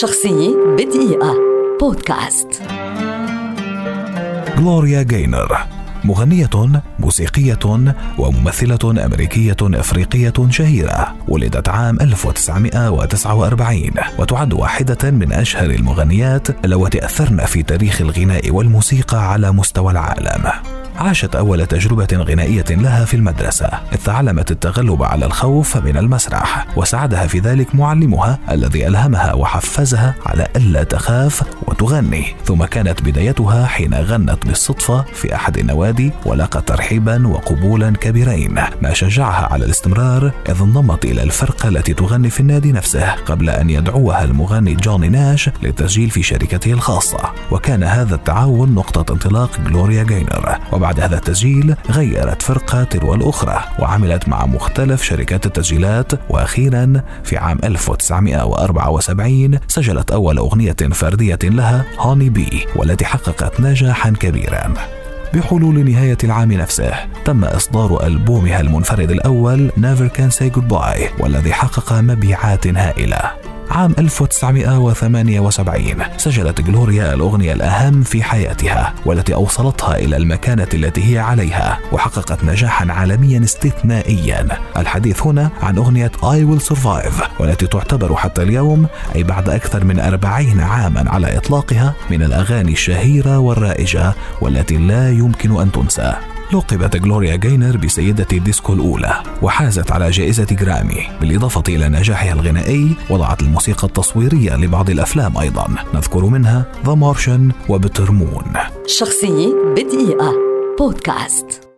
شخصية بدقيقة. بودكاست. غلوريا جاينر مغنية موسيقية وممثلة أمريكية أفريقية شهيرة ولدت عام 1949 وتعد واحدة من أشهر المغنيات اللواتي أثرن في تاريخ الغناء والموسيقى على مستوى العالم. عاشت أول تجربة غنائية لها في المدرسة إذ تعلمت التغلب على الخوف من المسرح وساعدها في ذلك معلمها الذي ألهمها وحفزها على ألا تخاف وتغني ثم كانت بدايتها حين غنت بالصدفة في أحد النوادي ولقت ترحيبا وقبولا كبيرين ما شجعها على الاستمرار إذ انضمت إلى الفرقة التي تغني في النادي نفسه قبل أن يدعوها المغني جوني ناش للتسجيل في شركته الخاصة. وكان هذا التعاون نقطة انطلاق جلوريا جاينر وبعد هذا التسجيل غيرت فرقة تلو الأخرى وعملت مع مختلف شركات التسجيلات وأخيرا في عام 1974 سجلت أول أغنية فردية لها هوني بي والتي حققت نجاحا كبيرا. بحلول نهاية العام نفسه تم إصدار ألبومها المنفرد الأول Never Can Say Goodbye والذي حقق مبيعات هائلة. عام 1978 سجلت جلوريا الأغنية الأهم في حياتها والتي أوصلتها إلى المكانة التي هي عليها وحققت نجاحا عالميا استثنائيا. الحديث هنا عن أغنية I Will Survive والتي تعتبر حتى اليوم أي بعد أكثر من أربعين عاما على إطلاقها من الأغاني الشهيرة والرائجة والتي لا يمكن أن تنسى. لقبت غلوريا جاينور بسيدة الديسكو الأولى وحازت على جائزة جرامي بالإضافة إلى نجاحها الغنائي وضعت الموسيقى التصويرية لبعض الأفلام أيضا نذكر منها The Martian و Bitter Moon. شخصية بدقيقة. بودكاست.